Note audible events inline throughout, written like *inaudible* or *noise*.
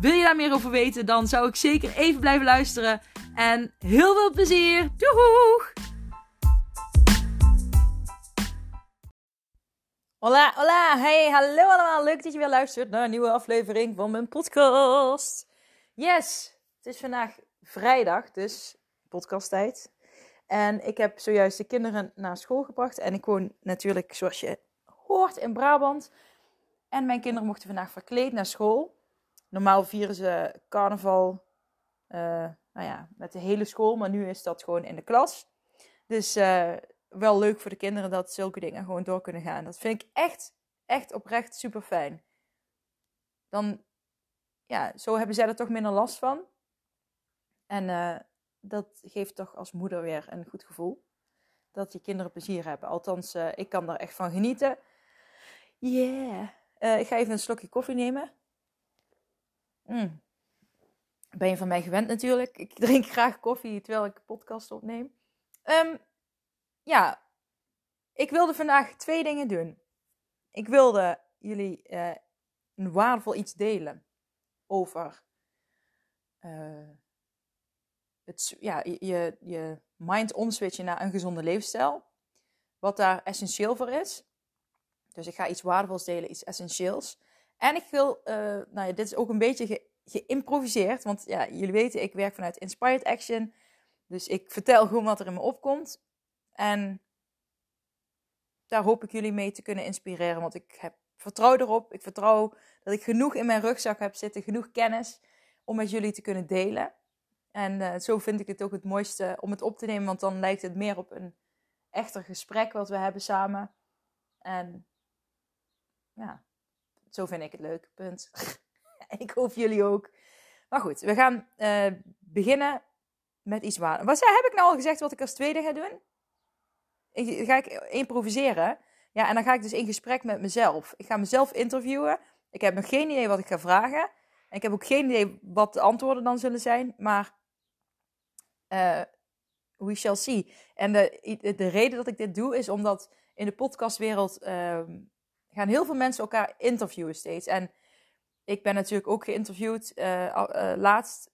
Wil je daar meer over weten, dan zou ik zeker even blijven luisteren. En heel veel plezier! Doeg! Hola, hola, hey, hallo allemaal. Leuk dat je weer luistert naar een nieuwe aflevering van mijn podcast. Yes, het is vandaag vrijdag, dus podcasttijd. En ik heb zojuist de kinderen naar school gebracht. En ik woon natuurlijk, zoals je hoort, in Brabant. En mijn kinderen mochten vandaag verkleed naar school. Normaal vieren ze carnaval uh, nou ja, met de hele school, maar nu is dat gewoon in de klas. Dus uh, wel leuk voor de kinderen dat zulke dingen gewoon door kunnen gaan. Dat vind ik echt, echt oprecht super fijn. Dan, ja, zo hebben zij er toch minder last van. En uh, dat geeft toch als moeder weer een goed gevoel. Dat je kinderen plezier hebben. Althans, ik kan daar echt van genieten. Yeah. ik ga even een slokje koffie nemen. Mm. Ben je van mij gewend natuurlijk. Ik drink graag koffie terwijl ik podcast opneem. Um, ja, ik wilde vandaag twee dingen doen. Ik wilde jullie uh, een waardevol iets delen over uh, het, ja, je, je mind omswitchen naar een gezonde leefstijl. Wat daar essentieel voor is. Dus ik ga iets waardevols delen, iets essentieels. En ik wil, uh, nou ja, dit is ook een beetje ge geïmproviseerd. Want ja, jullie weten, ik werk vanuit Inspired Action. Dus ik vertel gewoon wat er in me opkomt. En daar hoop ik jullie mee te kunnen inspireren. Want ik heb vertrouw erop. Ik vertrouw dat ik genoeg in mijn rugzak heb zitten, genoeg kennis om met jullie te kunnen delen. En uh, zo vind ik het ook het mooiste om het op te nemen, want dan lijkt het meer op een echter gesprek wat we hebben samen. En ja, zo vind ik het leuk. Punt. *laughs* ik hoop jullie ook. Maar goed, we gaan uh, beginnen met iets waar. Wat heb ik nou al gezegd wat ik als tweede ga doen? Ik, ga ik improviseren. Ja, en dan ga ik dus in gesprek met mezelf. Ik ga mezelf interviewen. Ik heb nog geen idee wat ik ga vragen. En ik heb ook geen idee wat de antwoorden dan zullen zijn. Maar uh, we shall see. En de, de reden dat ik dit doe is omdat in de podcastwereld uh, gaan heel veel mensen elkaar interviewen steeds. En ik ben natuurlijk ook geïnterviewd uh, uh, laatst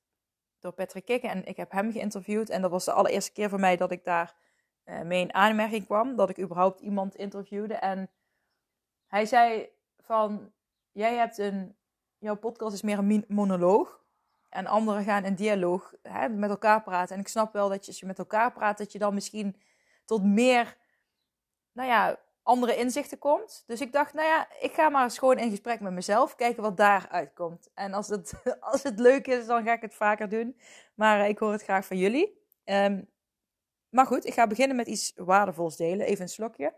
door Patrick Kikken. En ik heb hem geïnterviewd. En dat was de allereerste keer voor mij dat ik daar uh, mee in aanmerking kwam. Dat ik überhaupt iemand interviewde. En hij zei van, jij hebt een, jouw podcast is meer een monoloog. En anderen gaan in dialoog hè, met elkaar praten. En ik snap wel dat je, als je met elkaar praat, dat je dan misschien tot meer, nou ja, andere inzichten komt. Dus ik dacht, nou ja, ik ga maar eens gewoon in gesprek met mezelf, kijken wat daaruit komt. En als het, *laughs* als het leuk is, dan ga ik het vaker doen. Maar ik hoor het graag van jullie. Um, maar goed, ik ga beginnen met iets waardevols delen. Even een slokje.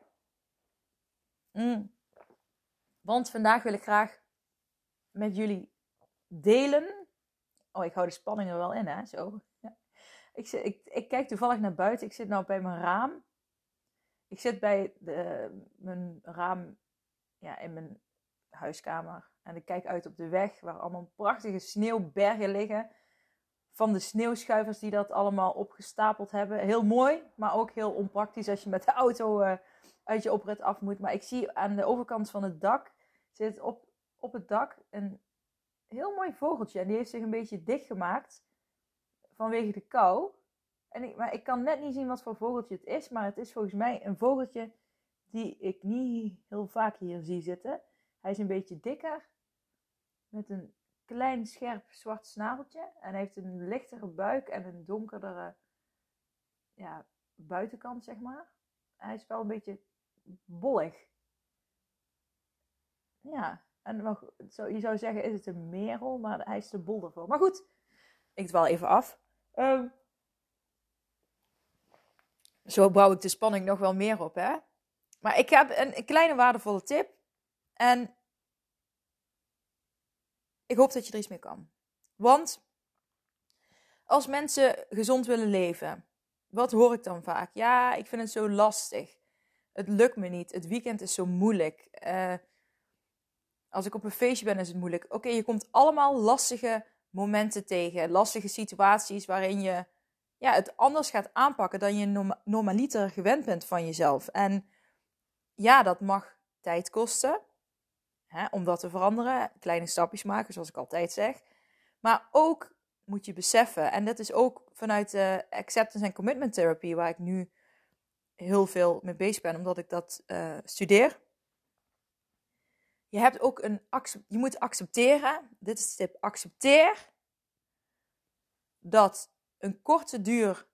Mm. Want vandaag wil ik graag met jullie delen. Oh, ik hou de spanning er wel in, hè? Zo. Ja. Ik, ik, ik kijk toevallig naar buiten. Ik zit nou bij mijn raam. Ik zit bij de, mijn raam ja, in mijn huiskamer. En ik kijk uit op de weg waar allemaal prachtige sneeuwbergen liggen. Van de sneeuwschuivers die dat allemaal opgestapeld hebben. Heel mooi, maar ook heel onpraktisch als je met de auto uh, uit je oprit af moet. Maar ik zie aan de overkant van het dak, zit op, op het dak een heel mooi vogeltje. En die heeft zich een beetje dichtgemaakt vanwege de kou. En ik, maar ik kan net niet zien wat voor vogeltje het is. Maar het is volgens mij een vogeltje die ik niet heel vaak hier zie zitten. Hij is een beetje dikker. Met een klein scherp zwart snabeltje. En hij heeft een lichtere buik en een donkerdere ja, buitenkant, zeg maar. Hij is wel een beetje bollig. Ja, en je zou zeggen, is het een merel, maar hij is te bol ervoor. Maar goed, ik dwaal even af. Um, zo bouw ik de spanning nog wel meer op, hè? Maar ik heb een, kleine waardevolle tip. En ik hoop dat je er iets mee kan. Want als mensen gezond willen leven, wat hoor ik dan vaak? Ja, ik vind het zo lastig. Het lukt me niet. Het weekend is zo moeilijk. Uh, als ik op een feestje ben, is het moeilijk. Oké, je komt allemaal lastige momenten tegen. Lastige situaties waarin je ja, het anders gaat aanpakken dan je normaliter gewend bent van jezelf. En ja, dat mag tijd kosten. Hè, om dat te veranderen. Kleine stapjes maken, zoals ik altijd zeg. Maar ook moet je beseffen, en dat is ook vanuit de acceptance en commitment therapy, waar ik nu heel veel mee bezig ben, omdat ik dat uh, studeer. Je hebt ook een je moet accepteren, dit is de tip, accepteer dat een korte duur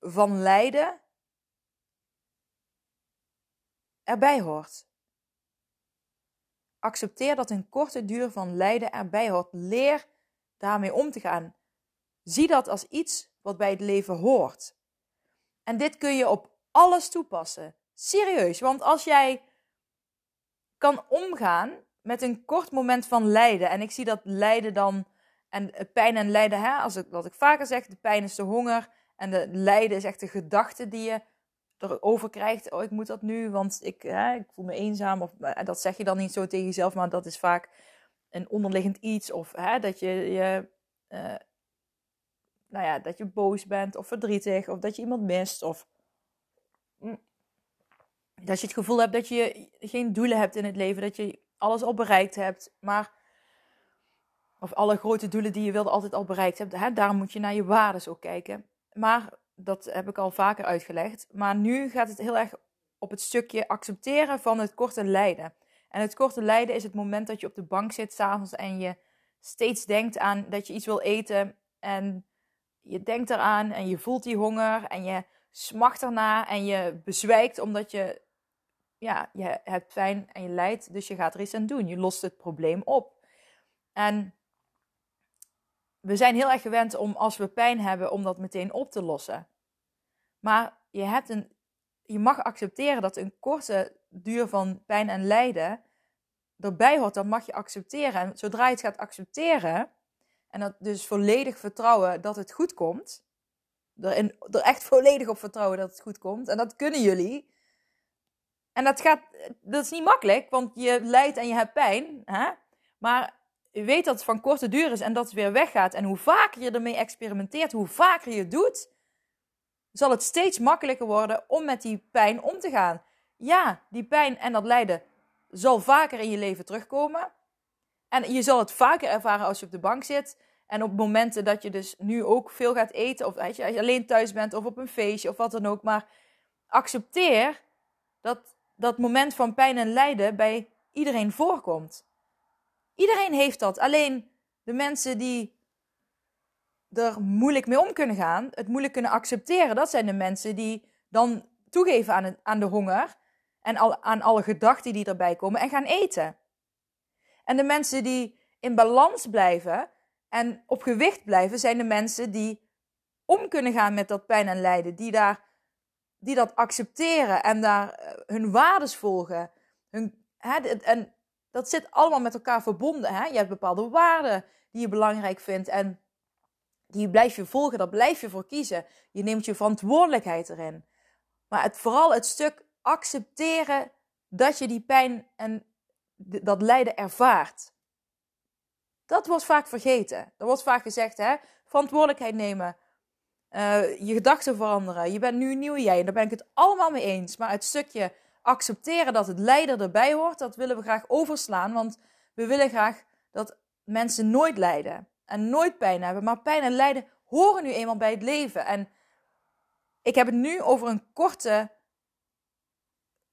van lijden erbij hoort. Accepteer dat een korte duur van lijden erbij hoort. Leer daarmee om te gaan. Zie dat als iets wat bij het leven hoort. En dit kun je op alles toepassen. Serieus, want als jij kan omgaan met een kort moment van lijden. En ik zie dat lijden dan. En pijn en lijden, hè, als ik, wat ik vaker zeg, de pijn is de honger. En de lijden is echt de gedachte die je erover krijgt. Oh, ik moet dat nu, want ik, hè, ik voel me eenzaam. Of, en dat zeg je dan niet zo tegen jezelf, maar dat is vaak een onderliggend iets. Of hè, dat je, je uh, nou ja, dat je boos bent of verdrietig. Of dat je iemand mist. Of mm, dat je het gevoel hebt dat je geen doelen hebt in het leven. Dat je alles al bereikt hebt. Maar, of alle grote doelen die je wilde altijd al bereikt hebt. Hè? Daarom moet je naar je waarden ook kijken. Maar dat heb ik al vaker uitgelegd. Maar nu gaat het heel erg op het stukje accepteren van het korte lijden. En het korte lijden is het moment dat je op de bank zit s'avonds en je steeds denkt aan dat je iets wil eten. En je denkt eraan en je voelt die honger en je smacht erna en je bezwijkt omdat je ja, je hebt pijn en je lijdt, dus je gaat er iets aan doen. Je lost het probleem op. En we zijn heel erg gewend om als we pijn hebben, om dat meteen op te lossen. Maar je, hebt een, je mag accepteren dat een korte duur van pijn en lijden erbij hoort. Dat mag je accepteren. En zodra je het gaat accepteren, en dat dus volledig vertrouwen dat het goed komt, er, er echt volledig op vertrouwen dat het goed komt, en dat kunnen jullie, en dat, gaat, dat is niet makkelijk, want je lijdt en je hebt pijn. Hè? Maar je weet dat het van korte duur is en dat het weer weggaat. En hoe vaker je ermee experimenteert, hoe vaker je het doet, zal het steeds makkelijker worden om met die pijn om te gaan. Ja, die pijn en dat lijden zal vaker in je leven terugkomen. En je zal het vaker ervaren als je op de bank zit. En op momenten dat je dus nu ook veel gaat eten, of als je alleen thuis bent, of op een feestje, of wat dan ook. Maar accepteer dat dat moment van pijn en lijden bij iedereen voorkomt. Iedereen heeft dat. Alleen de mensen die er moeilijk mee om kunnen gaan, het moeilijk kunnen accepteren, dat zijn de mensen die dan toegeven aan, aan de honger en aan alle gedachten die erbij komen en gaan eten. En de mensen die in balans blijven en op gewicht blijven, zijn de mensen die om kunnen gaan met dat pijn en lijden, die daar die dat accepteren en daar eh, hun waardes volgen. Hun, hè, en dat zit allemaal met elkaar verbonden. Hè? Je hebt bepaalde waarden die je belangrijk vindt en die blijf je volgen, daar blijf je voor kiezen. Je neemt je verantwoordelijkheid erin. Maar het, vooral het stuk accepteren dat je die pijn en dat lijden ervaart. Dat wordt vaak vergeten. Er wordt vaak gezegd, hè, verantwoordelijkheid nemen. Uh, je gedachten veranderen. Je bent nu een nieuwe jij. En daar ben ik het allemaal mee eens. Maar het stukje accepteren dat het lijden erbij hoort, dat willen we graag overslaan. Want we willen graag dat mensen nooit lijden. En nooit pijn hebben. Maar pijn en lijden horen nu eenmaal bij het leven. En ik heb het nu over een korte.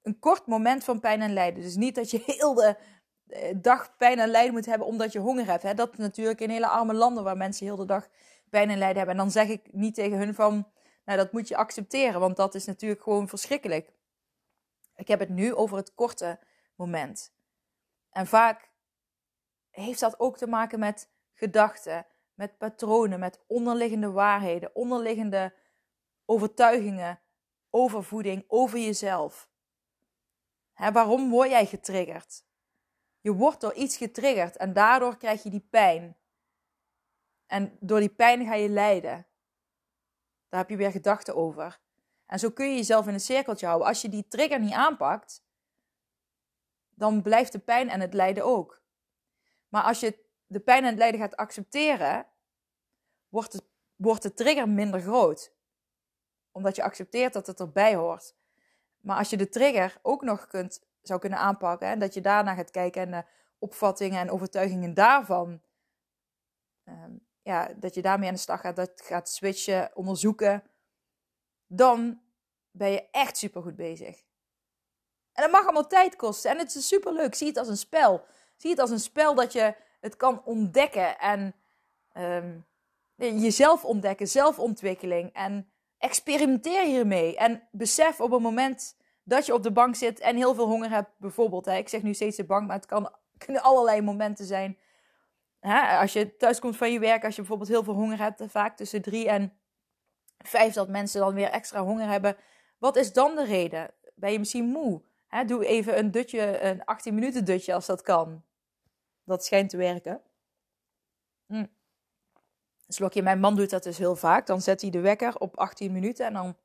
Een kort moment van pijn en lijden. Dus niet dat je *laughs* heel de eh, dag pijn en lijden moet hebben omdat je honger hebt. Dat is natuurlijk in hele arme landen waar mensen heel de dag pijn en lijden hebben. En dan zeg ik niet tegen hun van, nou dat moet je accepteren, want dat is natuurlijk gewoon verschrikkelijk. Ik heb het nu over het korte moment. En vaak heeft dat ook te maken met gedachten, met patronen, met onderliggende waarheden, onderliggende overtuigingen over voeding, over jezelf. Hè, waarom word jij getriggerd? Je wordt door iets getriggerd en daardoor krijg je die pijn. En door die pijn ga je lijden. Daar heb je weer gedachten over. En zo kun je jezelf in een cirkeltje houden. Als je die trigger niet aanpakt, dan blijft de pijn en het lijden ook. Maar als je de pijn en het lijden gaat accepteren, wordt de, wordt de trigger minder groot. Omdat je accepteert dat het erbij hoort. Maar als je de trigger ook nog kunt, zou kunnen aanpakken en dat je daarna gaat kijken en de opvattingen en overtuigingen daarvan, ehm, ja, dat je daarmee aan de slag gaat, dat gaat switchen, onderzoeken, dan ben je echt super goed bezig. En dat mag allemaal tijd kosten. En het is super leuk. Zie het als een spel. Zie het als een spel dat je het kan ontdekken. En um, jezelf ontdekken, zelfontwikkeling. En experimenteer hiermee. En besef op het moment dat je op de bank zit en heel veel honger hebt, bijvoorbeeld. Hè, ik zeg nu steeds de bank, maar het kan, *laughs* kunnen allerlei momenten zijn. Hè, als je thuis komt van je werk, als je bijvoorbeeld heel veel honger hebt, vaak tussen drie en vijf dat mensen dan weer extra honger hebben. Wat is dan de reden? Ben je misschien moe? Doe even een dutje, een 18 minuten dutje als dat kan. Dat schijnt te werken. Hm. Mijn man doet dat dus heel vaak. Dan zet hij de wekker op 18 minuten en dan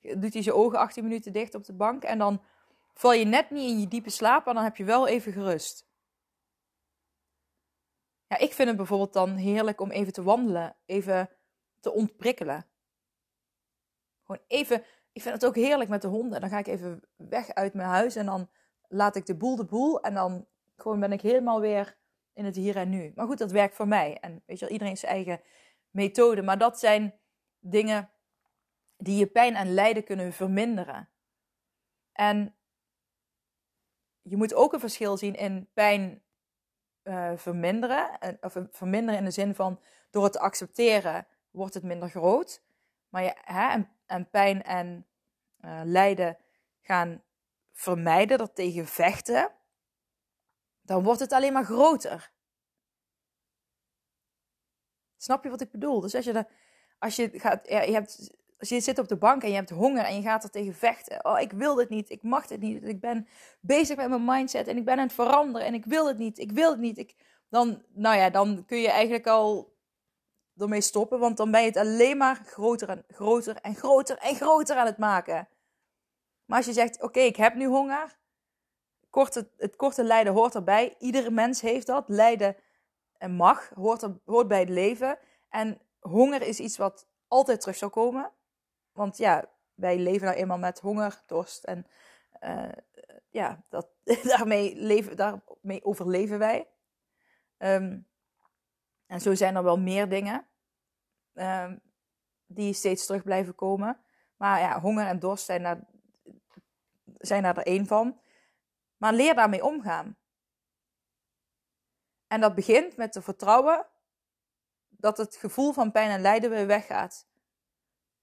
doet hij zijn ogen 18 minuten dicht op de bank. En dan val je net niet in je diepe slaap, maar dan heb je wel even gerust. Ja, ik vind het bijvoorbeeld dan heerlijk om even te wandelen, even te ontprikkelen. Gewoon even, ik vind het ook heerlijk met de honden. Dan ga ik even weg uit mijn huis en dan laat ik de boel de boel. En dan gewoon ben ik helemaal weer in het hier en nu. Maar goed, dat werkt voor mij. En weet je iedereen zijn eigen methode. Maar dat zijn dingen die je pijn en lijden kunnen verminderen. En je moet ook een verschil zien in pijn uh, verminderen. Of verminderen in de zin van door het te accepteren wordt het minder groot. Maar je, hè, en pijn en uh, lijden gaan vermijden, er tegen vechten, dan wordt het alleen maar groter. Snap je wat ik bedoel? Dus als je, de, als je gaat, ja, je hebt, als je zit op de bank en je hebt honger en je gaat er tegen vechten. Oh, ik wil dit niet, ik mag dit niet. Ik ben bezig met mijn mindset en ik ben aan het veranderen en ik wil het niet, ik wil het niet. Ik, dan, nou ja, dan kun je eigenlijk al ermee stoppen, want dan ben je het alleen maar groter en groter en groter en groter aan het maken. Maar als je zegt, oké, ik heb nu honger. Korte, het korte lijden hoort erbij. Iedere mens heeft dat. Lijden en mag, hoort, er, hoort bij het leven. En honger is iets wat altijd terug zal komen. Want ja, wij leven nou eenmaal met honger, dorst en uh, ja, dat, *laughs* daarmee, leven, daarmee overleven wij. Um, en zo zijn er wel meer dingen um, die steeds terug blijven komen. Maar ja, honger en dorst zijn daar, zijn daar er één van. Maar leer daarmee omgaan. En dat begint met te vertrouwen dat het gevoel van pijn en lijden weer weggaat.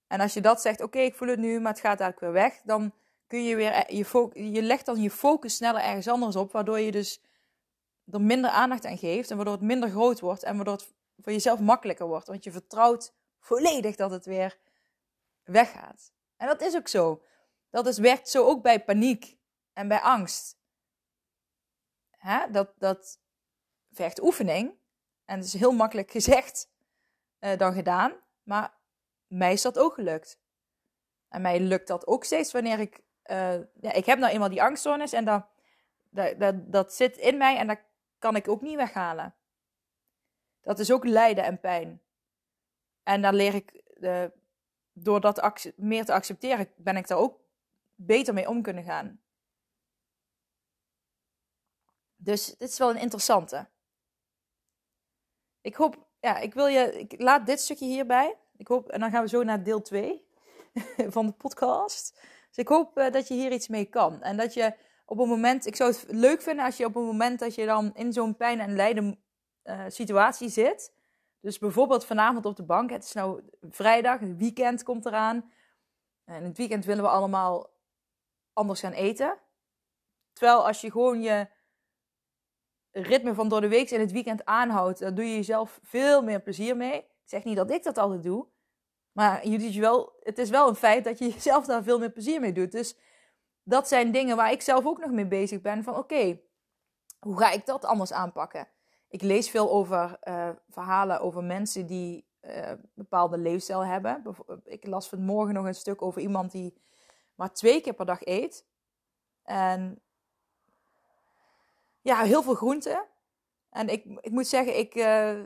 En als je dat zegt, oké, ik voel het nu, maar het gaat eigenlijk weer weg, dan kun je weer, eh, je, je legt dan je focus sneller ergens anders op, waardoor je dus er minder aandacht aan geeft en waardoor het minder groot wordt en waardoor het voor jezelf makkelijker wordt. Want je vertrouwt volledig dat het weer weggaat. En dat is ook zo. Dat is, werkt zo ook bij paniek en bij angst. Hè? Dat, dat vergt oefening. En is heel makkelijk gezegd uh, dan gedaan. Maar mij is dat ook gelukt. En mij lukt dat ook steeds wanneer ik... Uh, ja, ik heb nou eenmaal die angststoornis en dat, dat, dat zit in mij en dat kan ik ook niet weghalen. Dat is ook lijden en pijn. En dan leer ik, uh, door dat meer te accepteren, ben ik daar ook beter mee om kunnen gaan. Dus dit is wel een interessante. Ik hoop, ja, ik wil je, ik laat dit stukje hierbij. Ik hoop, en dan gaan we zo naar deel 2 *laughs* van de podcast. Dus ik hoop uh, dat je hier iets mee kan. En dat je op een moment, ik zou het leuk vinden als je op een moment dat je dan in zo'n pijn en lijden uh, situatie zit. Dus bijvoorbeeld vanavond op de bank. Het is nou vrijdag, het weekend komt eraan. En het weekend willen we allemaal anders gaan eten. Terwijl als je gewoon je ritme van door de week en het weekend aanhoudt, dan doe je jezelf veel meer plezier mee. Ik zeg niet dat ik dat altijd doe. Maar je doet je wel, het is wel een feit dat je *laughs* jezelf daar veel meer plezier mee doet. Dus dat zijn dingen waar ik zelf ook nog mee bezig ben. Van oké, hoe ga ik dat anders aanpakken? Ik lees veel over uh, verhalen over mensen die uh, bepaalde leefstijl hebben. Ik las vanmorgen nog een stuk over iemand die maar twee keer per dag eet. En ja, heel veel groenten. En ik, ik moet zeggen, ik. Uh,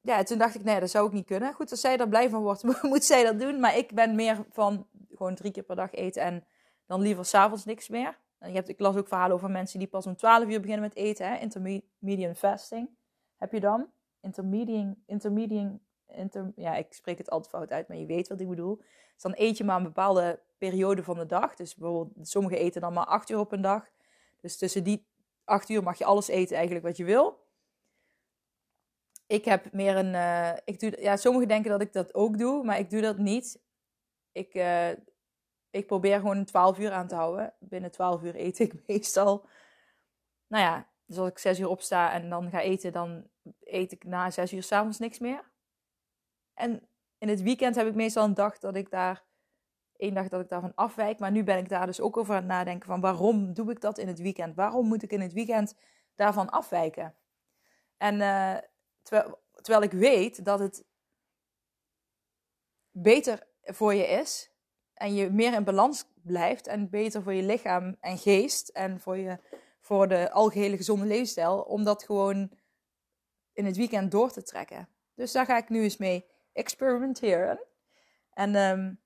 ja, toen dacht ik, nee, dat zou ik niet kunnen. Goed, als zij er blij van wordt, *laughs* moet zij dat doen. Maar ik ben meer van gewoon drie keer per dag eten en dan liever s'avonds niks meer. En je hebt, ik las ook verhalen over mensen die pas om 12 uur beginnen met eten. Hè? Intermediate fasting heb je dan. Intermediate, intermediate, inter, ja, ik spreek het altijd fout uit, maar je weet wat ik bedoel. Dus dan eet je maar een bepaalde periode van de dag. Dus bijvoorbeeld, sommigen eten dan maar 8 uur op een dag. Dus tussen die 8 uur mag je alles eten eigenlijk wat je wil. Ik heb meer een. Uh, ik doe, ja, sommigen denken dat ik dat ook doe, maar ik doe dat niet. Ik, uh, ik probeer gewoon een 12 uur aan te houden. Binnen 12 uur eet ik *laughs* meestal. Nou ja, dus als ik 6 uur opsta en dan ga eten, dan eet ik na 6 uur s'avonds niks meer. En in het weekend heb ik meestal een dag dat ik daar. één dag dat ik daarvan afwijk. Maar nu ben ik daar dus ook over aan het nadenken van waarom doe ik dat in het weekend? Waarom moet ik in het weekend daarvan afwijken? En terwijl, terwijl ik weet dat het beter voor je is en je meer in balans blijft en beter voor je lichaam en geest en voor, je, voor de algehele gezonde leefstijl, om dat gewoon in het weekend door te trekken. Dus daar ga ik nu eens mee experimenteren. En um,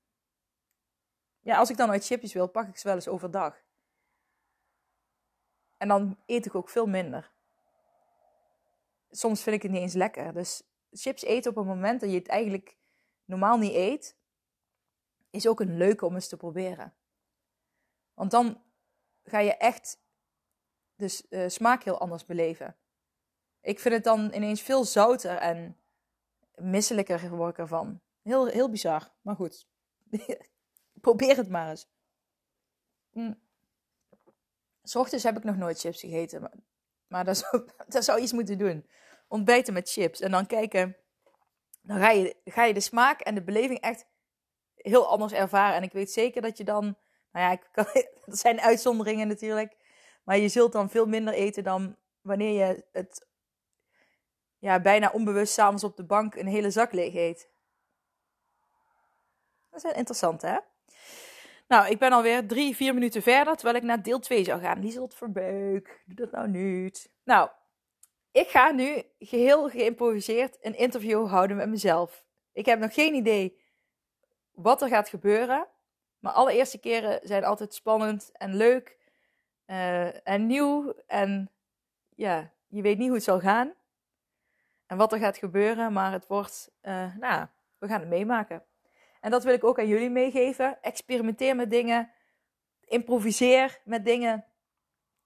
ja, als ik dan uit chipjes wil, pak ik ze wel eens overdag. En dan eet ik ook veel minder. Soms vind ik het niet eens lekker. Dus chips eten op een moment dat je het eigenlijk normaal niet eet, is ook een leuke om eens te proberen. Want dan ga je echt de uh, smaak heel anders beleven. Ik vind het dan ineens veel zouter en misselijker word ik ervan. Heel, heel bizar, maar goed. *laughs* Probeer het maar eens. Mm. S ochtends heb ik nog nooit chips gegeten, maar, maar dat, *laughs* zou, dat zou iets moeten doen. Ontbijten met chips en dan kijken. Dan ga je, ga je de smaak en de beleving echt heel anders ervaren. En ik weet zeker dat je dan, nou ja, ik *laughs* dat zijn uitzonderingen natuurlijk, maar je zult dan veel minder eten dan wanneer je het ja, bijna onbewust s'avonds op de bank een hele zak leeg eet. Dat is interessant, hè? Nou, ik ben alweer drie, vier minuten verder, terwijl ik naar deel 2 zou gaan. Lieselt Verbeuk, doe dat nou niet. Nou, ik ga nu geheel geïmproviseerd een interview houden met mezelf. Ik heb nog geen idee wat er gaat gebeuren. Maar alle eerste keren zijn altijd spannend en leuk uh, en nieuw. En ja, je weet niet hoe het zal gaan en wat er gaat gebeuren. Maar het wordt, uh, nou, we gaan het meemaken. En dat wil ik ook aan jullie meegeven. Experimenteer met dingen. Improviseer met dingen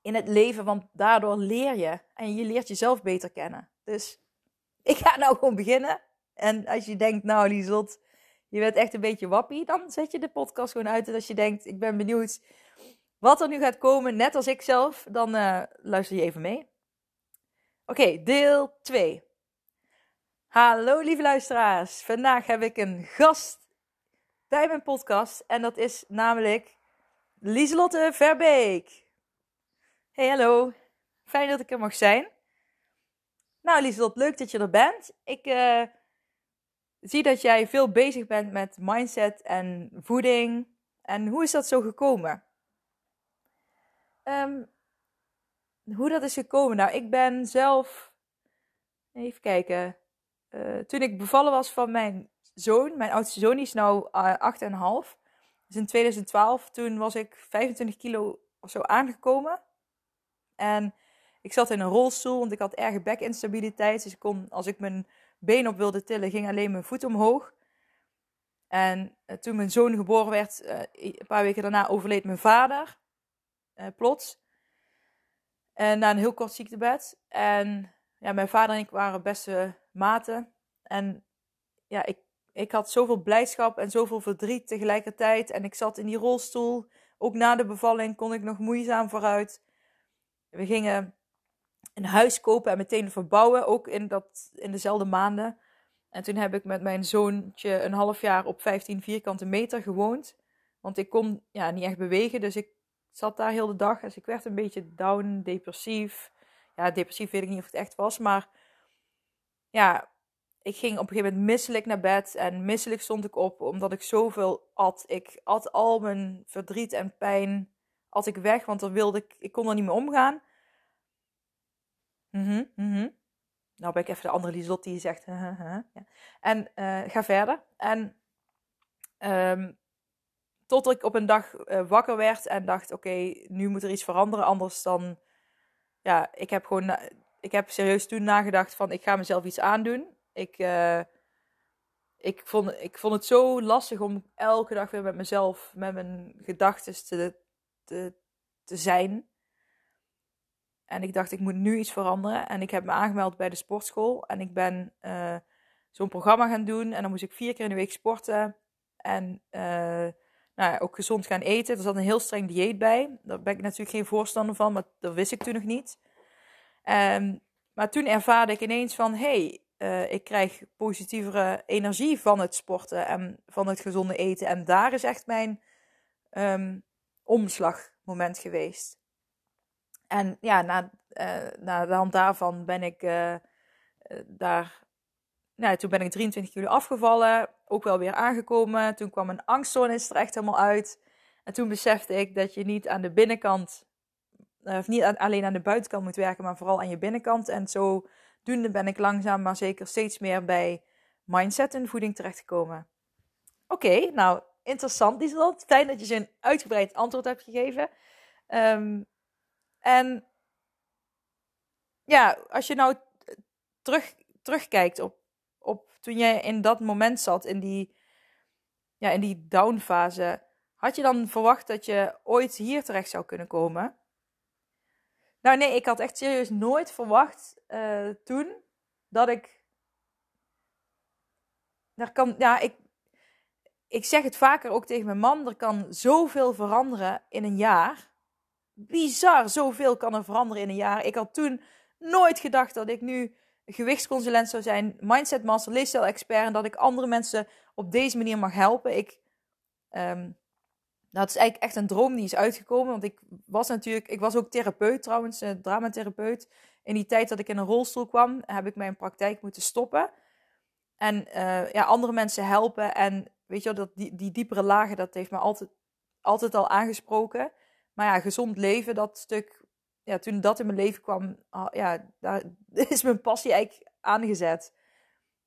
in het leven, want daardoor leer je. En je leert jezelf beter kennen. Dus ik ga nou gewoon beginnen. En als je denkt, nou Liesot, je bent echt een beetje wappie, dan zet je de podcast gewoon uit. En als je denkt, ik ben benieuwd wat er nu gaat komen, net als ik zelf, dan uh, luister je even mee. Oké, deel 2. Hallo lieve luisteraars. Vandaag heb ik een gast bij mijn podcast. En dat is namelijk Lieselotte Verbeek. Hey, hallo. Fijn dat ik er mag zijn. Nou, Lieselotte, leuk dat je er bent. Ik uh, zie dat jij veel bezig bent met mindset en voeding. En hoe is dat zo gekomen? Um, hoe dat is gekomen? Nou, ik ben zelf. Even kijken. Uh, toen ik bevallen was van mijn zoon, mijn oudste zoon, die is nu uh, 8,5. Dus in 2012, toen was ik 25 kilo of zo aangekomen. En ik zat in een rolstoel, want ik had erge bekinstabiliteit. Dus ik kon, als ik mijn been op wilde tillen, ging alleen mijn voet omhoog. En uh, toen mijn zoon geboren werd, uh, een paar weken daarna overleed mijn vader. Uh, plots. En na een heel kort ziektebed. En ja, mijn vader en ik waren beste maten. En ja, ik, ik had zoveel blijdschap en zoveel verdriet tegelijkertijd. En ik zat in die rolstoel. Ook na de bevalling kon ik nog moeizaam vooruit. We gingen een huis kopen en meteen verbouwen, ook in, dat, in dezelfde maanden. En toen heb ik met mijn zoontje een half jaar op 15 vierkante meter gewoond. Want ik kon ja, niet echt bewegen, dus ik zat daar heel de dag. Dus ik werd een beetje down, depressief. Ja, depressief weet ik niet of het echt was, maar ja, ik ging op een gegeven moment misselijk naar bed. En misselijk stond ik op omdat ik zoveel at. Ik at al mijn verdriet en pijn at ik weg, want dan wilde ik, ik kon er niet meer omgaan. Mhm, mhm. Nou ben ik even de andere Lieslot die zegt. ja. En uh, ga verder. En um, tot ik op een dag uh, wakker werd en dacht: oké, nu moet er iets veranderen. Anders dan. Ja, ik heb gewoon. Ik heb serieus toen nagedacht: van ik ga mezelf iets aandoen. Ik, uh, ik, vond, ik vond het zo lastig om elke dag weer met mezelf, met mijn gedachten te, te, te zijn. En ik dacht, ik moet nu iets veranderen. En ik heb me aangemeld bij de sportschool. En ik ben uh, zo'n programma gaan doen. En dan moest ik vier keer in de week sporten. En uh, nou ja, ook gezond gaan eten. Er zat een heel streng dieet bij. Daar ben ik natuurlijk geen voorstander van, maar dat wist ik toen nog niet. Um, maar toen ervaarde ik ineens van, hey, uh, ik krijg positievere energie van het sporten en van het gezonde eten. En daar is echt mijn um, omslagmoment geweest. En ja, na, uh, na de hand daarvan ben ik uh, daar. Nou, toen ben ik 23 kilo afgevallen, ook wel weer aangekomen. Toen kwam mijn angststoornis er echt helemaal uit. En toen besefte ik dat je niet aan de binnenkant, of niet alleen aan de buitenkant moet werken, maar vooral aan je binnenkant. En zo doende ben ik langzaam maar zeker steeds meer bij mindset en voeding terechtgekomen. Oké, nou interessant is dat. Fijn dat je zo'n uitgebreid antwoord hebt gegeven. Um, en ja, als je nou terug, terugkijkt op, op toen jij in dat moment zat, in die, ja, in die downfase, had je dan verwacht dat je ooit hier terecht zou kunnen komen? Nou nee, ik had echt serieus nooit verwacht uh, toen dat ik. Er kan, ja, ik, ik zeg het vaker ook tegen mijn man, er kan zoveel veranderen in een jaar. Bizar, zoveel kan er veranderen in een jaar. Ik had toen nooit gedacht dat ik nu gewichtsconsulent zou zijn, mindset master, leefstijl expert en dat ik andere mensen op deze manier mag helpen. Ik, um, nou, is eigenlijk echt een droom die is uitgekomen, want ik was natuurlijk, ik was ook therapeut trouwens, uh, dramatherapeut. In die tijd dat ik in een rolstoel kwam, heb ik mijn praktijk moeten stoppen. En uh, ja, andere mensen helpen en weet je wel, dat, die, die diepere lagen, dat heeft me altijd, altijd al aangesproken. Maar ja, gezond leven, dat stuk, ja, toen dat in mijn leven kwam, ah, ja, daar *laughs* is mijn passie eigenlijk aangezet.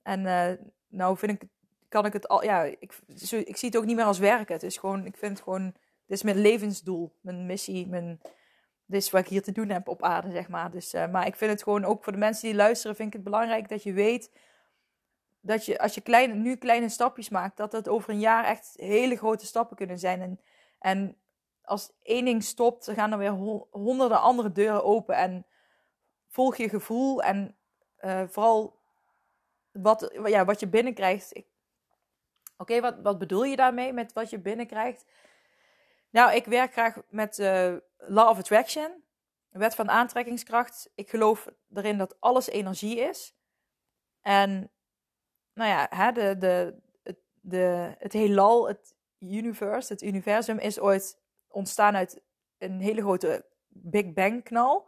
En uh, nou vind ik, kan ik het al, ja, ik, ik zie het ook niet meer als werken. Het is gewoon, ik vind het gewoon, dit is mijn levensdoel, mijn missie, mijn, dit is wat ik hier te doen heb op aarde, zeg maar. Dus, uh, maar ik vind het gewoon ook voor de mensen die luisteren, vind ik het belangrijk dat je weet dat je, als je kleine, nu kleine stapjes maakt, dat het over een jaar echt hele grote stappen kunnen zijn. En, en als één ding stopt, dan gaan er weer honderden andere deuren open. En volg je gevoel en uh, vooral wat, ja, wat je binnenkrijgt. Oké, wat, wat bedoel je daarmee met wat je binnenkrijgt? Nou, ik werk graag met uh, Law of Attraction, wet van aantrekkingskracht. Ik geloof erin dat alles energie is. En nou ja, hè, de, de, de, het heelal, het universe, het universum is ooit ontstaan uit een hele grote Big Bang knal.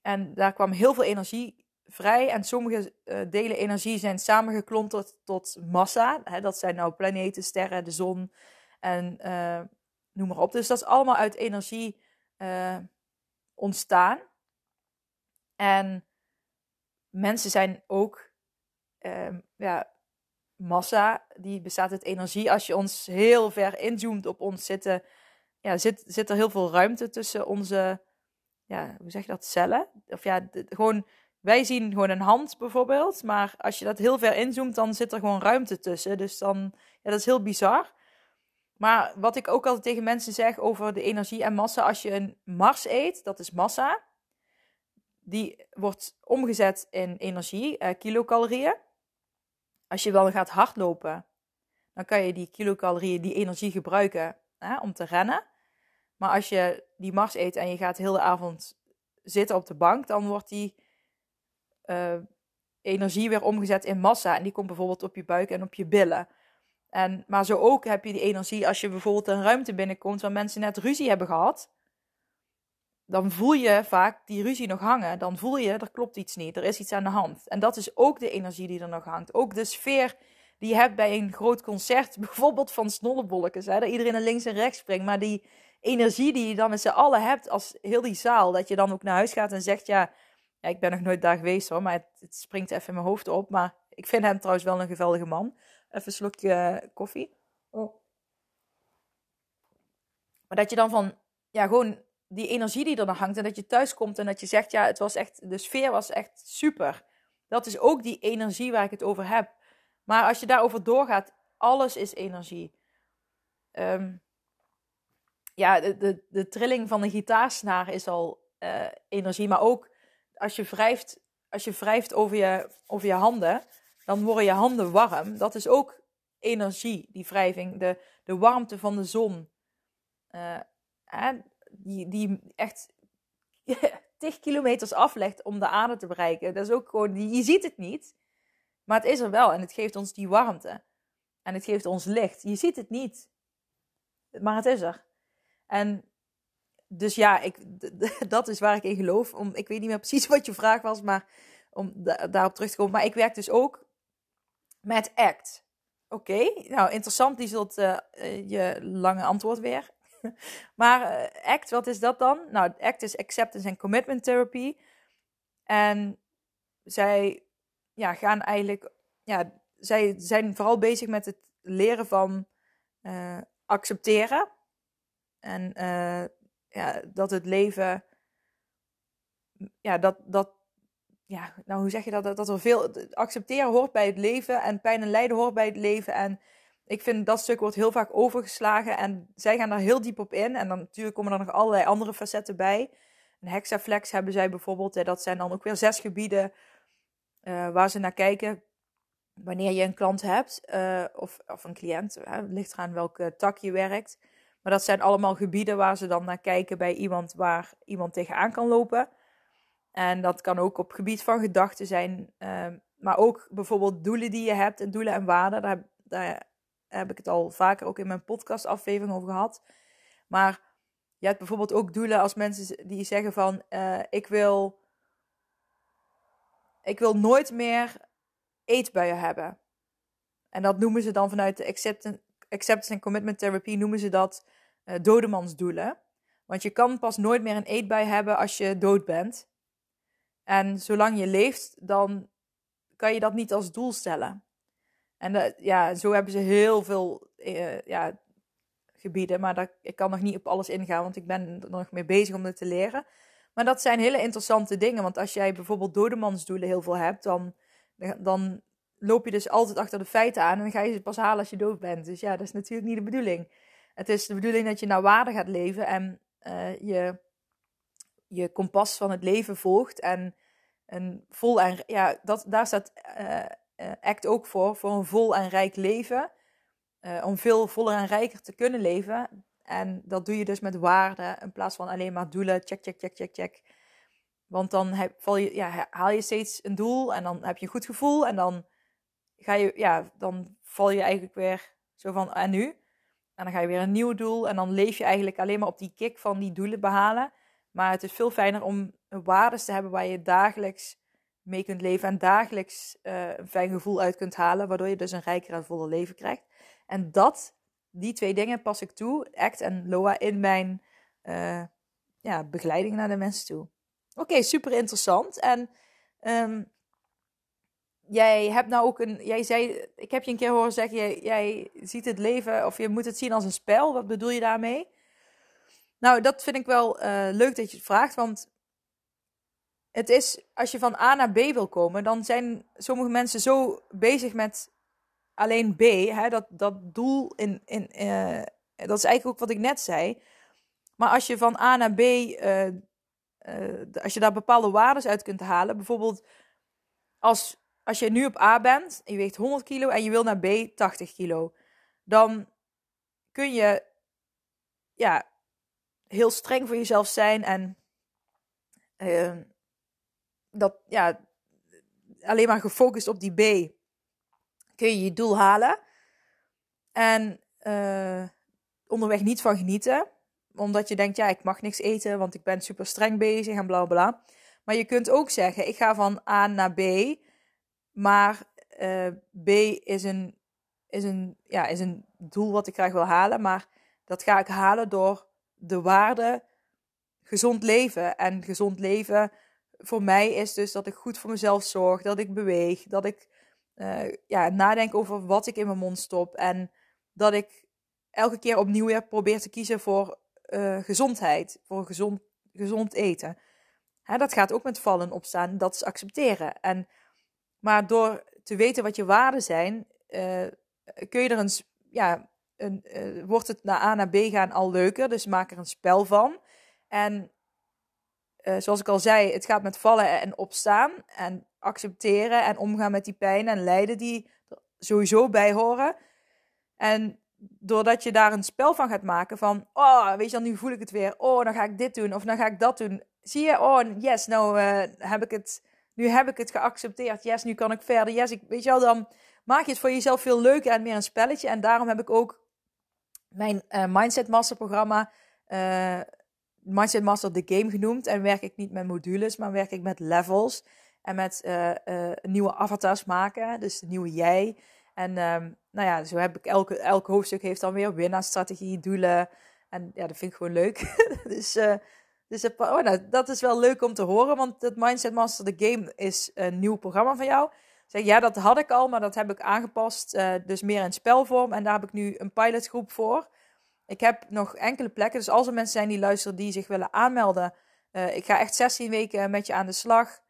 En daar kwam heel veel energie vrij. En sommige uh, delen energie zijn samengeklonterd tot massa. Dat zijn nou planeten, sterren, de zon en uh, noem maar op. Dus dat is allemaal uit energie uh, ontstaan. En mensen zijn ook ehm, ja, massa, die bestaat uit energie. Als je ons heel ver inzoomt op ons zitten ja, zit, zit er heel veel ruimte tussen onze, ja, hoe zeg je dat, cellen? Of ja, gewoon, wij zien gewoon een hand bijvoorbeeld, maar als je dat heel ver inzoomt, dan zit er gewoon ruimte tussen. Dus dan, ja, dat is heel bizar. Maar wat ik ook altijd tegen mensen zeg over de energie en massa, als je een Mars eet, dat is massa, die wordt omgezet in energie, eh, kilocalorieën. Als je wel gaat hardlopen, dan kan je die kilocalorieën, die energie gebruiken hè, om te rennen. Maar als je die Mars eet en je gaat heel de avond zitten op de bank, dan wordt die uh, energie weer omgezet in massa. En die komt bijvoorbeeld op je buik en op je billen. En, maar zo ook heb je die energie als je bijvoorbeeld een ruimte binnenkomt waar mensen net ruzie hebben gehad. dan voel je vaak die ruzie nog hangen. Dan voel je, er klopt iets niet, er is iets aan de hand. En dat is ook de energie die er nog hangt. Ook de sfeer die je hebt bij een groot concert, *laughs* bijvoorbeeld van snollebolletjes. Hè, dat iedereen naar links en rechts springt. Maar die energie die je dan met z'n allen hebt als heel die zaal. Dat je dan ook naar huis gaat en zegt, ja, ja ik ben nog nooit daar geweest hoor. Maar het, het, springt even in mijn hoofd op. Maar ik vind hem trouwens wel een geweldige man. Even een slokje eh, koffie. Oh. Maar dat je dan van, ja, gewoon die energie die er dan hangt. En dat je thuis komt en dat je zegt, ja, het was echt, de sfeer was echt super. Dat is ook die energie waar ik het over heb. Maar als je daarover doorgaat, alles is energie. Ehm, ja, de, de, de trilling van een gitaarsnaar is al uh, energie. Maar ook als je wrijft, als je wrijft over, je, over je handen, dan worden je handen warm. Dat is ook energie, die wrijving. De, de warmte van de zon. Uh, die, die echt *laughs* tig kilometers aflegt om de aarde te bereiken. Dat is ook gewoon, je ziet het niet, maar het is er wel en het geeft ons die warmte. En het geeft ons licht. Je ziet het niet, maar het is er. En dus ja, ik, *laughs* dat is waar ik in geloof. Om, ik weet niet meer precies *laughs* wat je vraag was, maar om daarop terug te komen. Maar ik werk dus ook met ACT. Oké, nou interessant, die zult uh, je lange antwoord weer. *laughs* maar uh, ACT, wat is dat dan? Nou, ACT is Acceptance and Commitment Therapy. En zij ja, gaan eigenlijk, ja, zij zijn vooral bezig met het leren van accepteren. En uh, ja, dat het leven, ja, dat, dat, ja, nou hoe zeg je dat? Dat er veel, accepteren hoort bij het leven en pijn en lijden hoort bij het leven. En ik vind dat stuk wordt heel vaak overgeslagen en zij gaan daar heel diep op in. En dan natuurlijk komen er nog allerlei andere facetten bij. Een hexaflex hebben zij bijvoorbeeld. Dat zijn dan ook weer zes gebieden uh, waar ze naar kijken wanneer je een klant hebt uh, of, of een cliënt. Het ligt eraan welke tak je werkt. Maar dat zijn allemaal gebieden waar ze dan naar kijken bij iemand waar iemand tegenaan kan lopen. En dat kan ook op gebied van gedachten zijn. Uh, maar ook bijvoorbeeld doelen die je hebt en doelen en waarden. Daar, daar heb ik het al vaker ook in mijn podcastaflevering over gehad. Maar je hebt bijvoorbeeld ook doelen als mensen die zeggen van uh, ik wil ik wil nooit meer eetbuien hebben. En dat noemen ze dan vanuit de acceptance, acceptance and commitment therapy noemen ze dat uh, dodemansdoelen. Want je kan pas nooit meer een eetbui hebben als je dood bent. En zolang je leeft, dan kan je dat niet als doel stellen. En de, ja, zo hebben ze heel veel uh, ja, gebieden. Maar dat, ik kan nog niet op alles ingaan, want ik ben er nog mee bezig om het te leren. Maar dat zijn hele interessante dingen. Want als jij bijvoorbeeld dodemansdoelen heel veel hebt, dan, dan loop je dus altijd achter de feiten aan. En dan ga je ze pas halen als je dood bent. Dus ja, dat is natuurlijk niet de bedoeling. Het is de bedoeling dat je naar waarde gaat leven en uh, je, je kompas van het leven volgt. En een vol en ja, dat, daar staat uh, ACT ook voor, voor een vol en rijk leven. Om veel voller en rijker te kunnen leven. En dat doe je dus met waarden in plaats van alleen maar doelen. Check, check, check, check, check. Want dan heb, val je, ja, haal je steeds een doel en dan heb je een goed gevoel. En dan, ga je, ja, dan val je eigenlijk weer zo van, en nu? En dan ga je weer een nieuw doel. En dan leef je eigenlijk alleen maar op die kick van die doelen behalen. Maar het is veel fijner om waarden te hebben waar je dagelijks mee kunt leven. En dagelijks uh, een fijn gevoel uit kunt halen. Waardoor je dus een rijker en voller leven krijgt. En dat die twee dingen pas ik toe, ACT en LOA, in mijn uh, ja, begeleiding naar de mensen toe. Oké, super interessant. En um, jij hebt nou ook een. Jij zei, ik heb je een keer horen zeggen, jij, ziet het leven, of je moet het zien als een spel. Wat bedoel je daarmee? Nou, dat vind ik wel uh, leuk dat je het vraagt, want het is, als je van A naar B wil komen, dan zijn sommige mensen zo bezig met alleen B, hè, dat, dat doel in. in uh, dat is eigenlijk ook wat ik net zei. Maar als je van A naar B. Uh, als je daar bepaalde waarden uit kunt halen. Bijvoorbeeld als, als je nu op A bent. En je weegt 100 kilo en je wil naar B 80 kilo. Dan kun je. Ja. Heel streng voor jezelf zijn. En. dat. Ja. Alleen maar gefocust op die B kun je je doel halen. En uh, onderweg niet van genieten. omdat je denkt, ja, ik mag niks eten, want ik ben super streng bezig en bla bla. Maar je kunt ook zeggen, ik ga van A naar B, maar uh, B is een, is, een, ja, is een doel wat ik graag wil halen, maar dat ga ik halen door de waarde gezond leven. En gezond leven voor mij is dus dat ik goed voor mezelf zorg, dat ik beweeg, dat ik uh, ja, nadenk over wat ik in mijn mond stop en dat ik elke keer opnieuw weer probeer te kiezen voor uh, gezondheid, voor gezond, gezond eten. Hè, dat gaat ook met vallen opstaan, dat is accepteren. En, maar door te weten wat je waarden zijn, uh, kun je er een, ja, een, uh, wordt het naar A naar B gaan al leuker. Dus maak er een spel van. En zoals ik al zei, het gaat met vallen en opstaan. En accepteren en omgaan met die pijn en lijden die er sowieso bij horen. En doordat je daar een spel van gaat maken van, oh, weet je dan, nu voel ik het weer. Oh, dan ga ik dit doen of dan ga ik dat doen. Zie je, oh, yes, nou heb ik het, nu heb ik het geaccepteerd. Yes, nu kan ik verder. Yes, ik, weet je wel, dan maak je het voor jezelf veel leuker en meer een spelletje. En daarom heb ik ook mijn uh, Mindset Master programma, uh, Mindset Master The Game genoemd. En werk ik niet met modules, maar werk ik met levels. En met nieuwe avatars maken, dus de nieuwe jij. En um, nou ja, zo heb ik elke, elk hoofdstuk heeft dan weer winnaarstrategie, doelen. En ja, dat vind ik gewoon leuk. *laughs* dus uh, dus oh, nou, dat is wel leuk om te horen, want het Mindset Master The Game is een nieuw programma van jou. Zeg, ja, dat had ik al, maar dat heb ik aangepast, uh, dus meer in spelvorm. En daar heb ik nu een pilotgroep voor. Ik heb nog enkele plekken, dus als er mensen zijn die luisteren die zich willen aanmelden. Uh, ik ga echt 16 weken met je aan de slag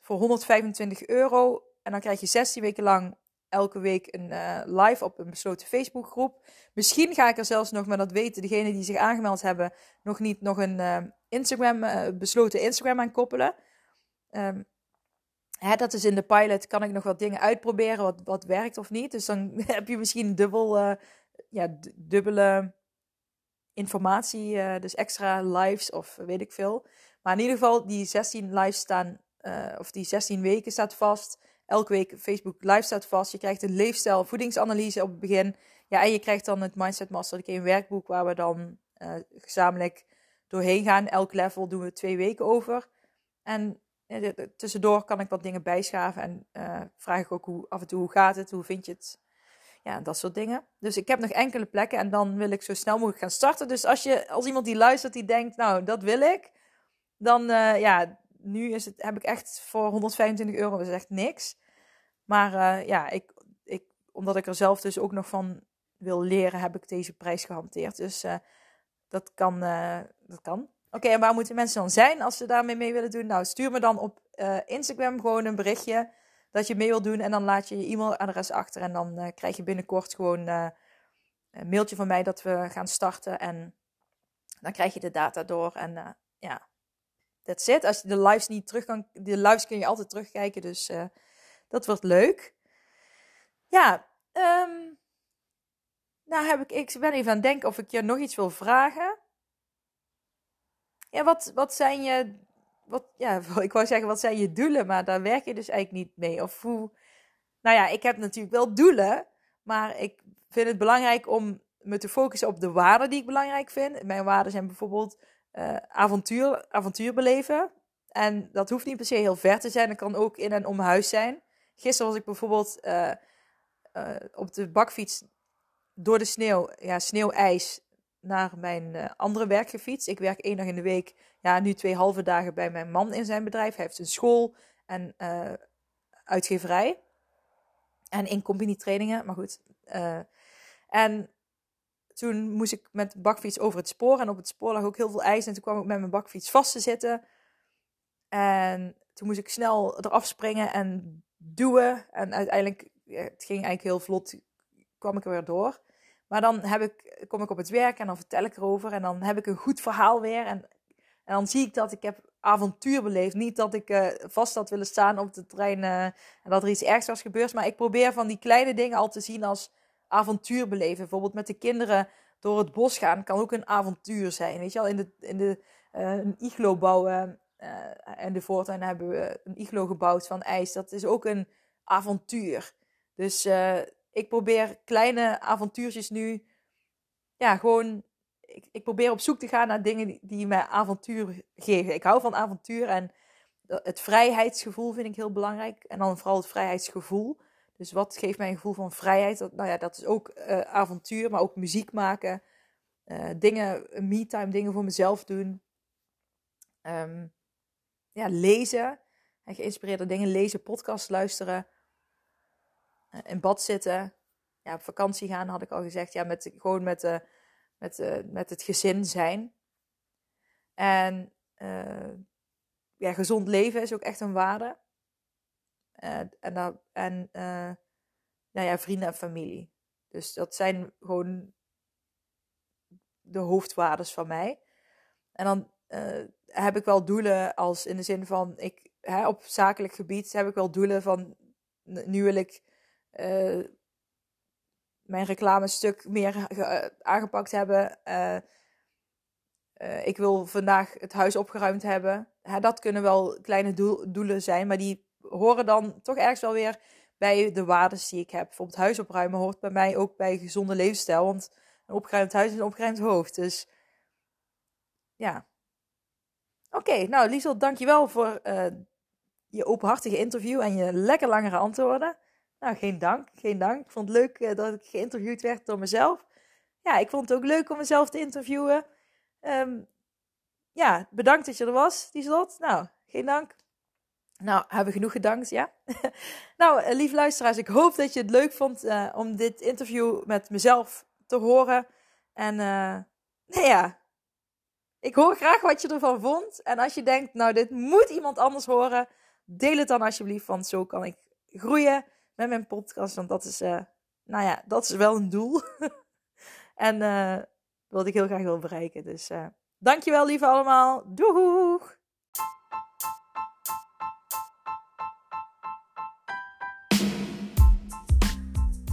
voor 125 euro. En dan krijg je 16 weken lang elke week een uh, live op een besloten Facebookgroep. Misschien ga ik er zelfs nog, maar dat weten degenen die zich aangemeld hebben, nog niet nog een uh, Instagram, uh, besloten Instagram aan koppelen. Um, hè, dat is in de pilot, kan ik nog wat dingen uitproberen, wat, wat werkt of niet. Dus dan *laughs* heb je misschien dubbel, ja, dubbele informatie, dus extra lives of weet ik veel. Maar in ieder geval, die 16 lives staan, of die 16 weken staat vast elke week Facebook Live staat vast. Je krijgt een leefstijl, voedingsanalyse op het begin. Ja, en je krijgt dan het Mindset Master, een werkboek waar we dan uh, gezamenlijk doorheen gaan. Elk level doen we twee weken over. En tussendoor kan ik wat dingen bijschaven en uh, vraag ik ook hoe, af en toe hoe gaat het, hoe vind je het. Ja, dat soort dingen. Dus ik heb nog enkele plekken en dan wil ik zo snel mogelijk gaan starten. Dus als, je, als iemand die luistert, die denkt, nou, dat wil ik. Dan, uh, ja, nu is het, heb ik echt voor 125 euro, is echt niks. Maar uh, ja, ik, ik, omdat ik er zelf dus ook nog van wil leren, heb ik deze prijs gehanteerd. Dus uh, dat kan. Uh, dat kan. Oké, en waar moeten mensen dan zijn als ze daarmee mee willen doen? Nou, stuur me dan op Instagram gewoon een berichtje dat je mee wilt doen. En dan laat je je e-mailadres achter. En dan krijg je binnenkort gewoon een mailtje van mij dat we gaan starten. En dan krijg je de data door. En ja, that's it. Als je de lives niet terug kan... De lives kun je altijd terugkijken, dus... Dat wordt leuk. Ja, um, nou heb ik, ik ben even aan het denken of ik je nog iets wil vragen. Ja, wat, wat zijn je, wat, ja, *laughs* ik wou zeggen, wat zijn je doelen, maar daar werk je dus eigenlijk niet mee. Of hoe, nou ja, ik heb natuurlijk wel doelen, maar ik vind het belangrijk om me te focussen op de waarden die ik belangrijk vind. Mijn waarden zijn bijvoorbeeld uh, avontuur, avontuur beleven. En dat hoeft niet per se heel ver te zijn, dat kan ook in en om huis zijn. Gisteren was ik bijvoorbeeld uh, uh, op de bakfiets door de sneeuw, ja, sneeuwijs, naar mijn andere werk gefietst. Ik werk één dag in de week, ja, nu twee halve dagen bij mijn man in zijn bedrijf. Hij heeft een school en uitgeverij. En in combinietrainingen, maar goed. en toen moest ik met de bakfiets over het spoor. En op het spoor lag ook heel veel ijs. En toen kwam ik met mijn bakfiets vast te zitten. En toen moest ik snel eraf springen en duwen. En uiteindelijk, het ging eigenlijk heel vlot, kwam ik er weer door. Maar dan heb ik, kom ik op het werk en dan vertel ik erover. En dan heb ik een goed verhaal weer. En, en dan zie ik dat ik heb avontuur beleefd. Niet dat ik uh, vast had willen staan op de trein uh, en dat er iets ergs was gebeurd. Maar ik probeer van die kleine dingen al te zien als avontuur beleven. Bijvoorbeeld met de kinderen door het bos gaan kan ook een avontuur zijn. Weet je wel, in de, in de, uh, een iglo bouwen uh, en de voortuin hebben we een iglo gebouwd van ijs. Dat is ook een avontuur. Dus uh, ik probeer kleine avontuurtjes nu, ja, gewoon ik, ik, probeer op zoek te gaan naar dingen die, die mij avontuur geven. Ik hou van avontuur en het vrijheidsgevoel vind ik heel belangrijk. En dan vooral het vrijheidsgevoel. Dus wat geeft mij een gevoel van vrijheid? Dat, nou ja, dat is ook uh, avontuur, maar ook muziek maken. Uh, dingen, me-time, dingen voor mezelf doen. Um, ja, lezen. En geïnspireerde dingen lezen, podcasts luisteren. In bad zitten. Ja, op vakantie gaan had ik al gezegd. Ja, met, gewoon met, met, met het gezin zijn. En ja, gezond leven is ook echt een waarde. Uh, en en uh, nou ja, vrienden en familie. Dus dat zijn gewoon de hoofdwaardes van mij. En dan uh, heb ik wel doelen als in de zin van, ik, hè, op zakelijk gebied heb ik wel doelen van, nu wil ik mijn reclamestuk meer aangepakt hebben. ik wil vandaag het huis opgeruimd hebben. Hè, dat kunnen wel kleine doelen zijn, maar die horen dan toch ergens wel weer bij de waarden die ik heb. Bijvoorbeeld huis opruimen hoort bij mij ook bij gezonde levensstijl. Want een opgeruimd huis is een opgeruimd hoofd. Dus ja. Oké, nou Liesel, dankjewel voor uh, je openhartige interview en je lekker langere antwoorden. Nou, geen dank, geen dank. Ik vond het leuk uh, dat ik geïnterviewd werd door mezelf. Ja, ik vond het ook leuk om mezelf te interviewen. Um, ja, bedankt dat je er was, Lieslot. Nou, geen dank. Nou, hebben we genoeg gedankt, ja? *laughs* nou, eh, lieve luisteraars, ik hoop dat je het leuk vond uh, om dit interview met mezelf te horen. En uh, *laughs* nou ja, ik hoor graag wat je ervan vond. En als je denkt, nou, dit moet iemand anders horen, deel het dan alsjeblieft, want zo kan ik groeien met mijn podcast. Want dat is, nou ja, dat is wel een doel. *laughs* en wat ik heel graag wil bereiken. Dus dankjewel, lieve allemaal. Doeg!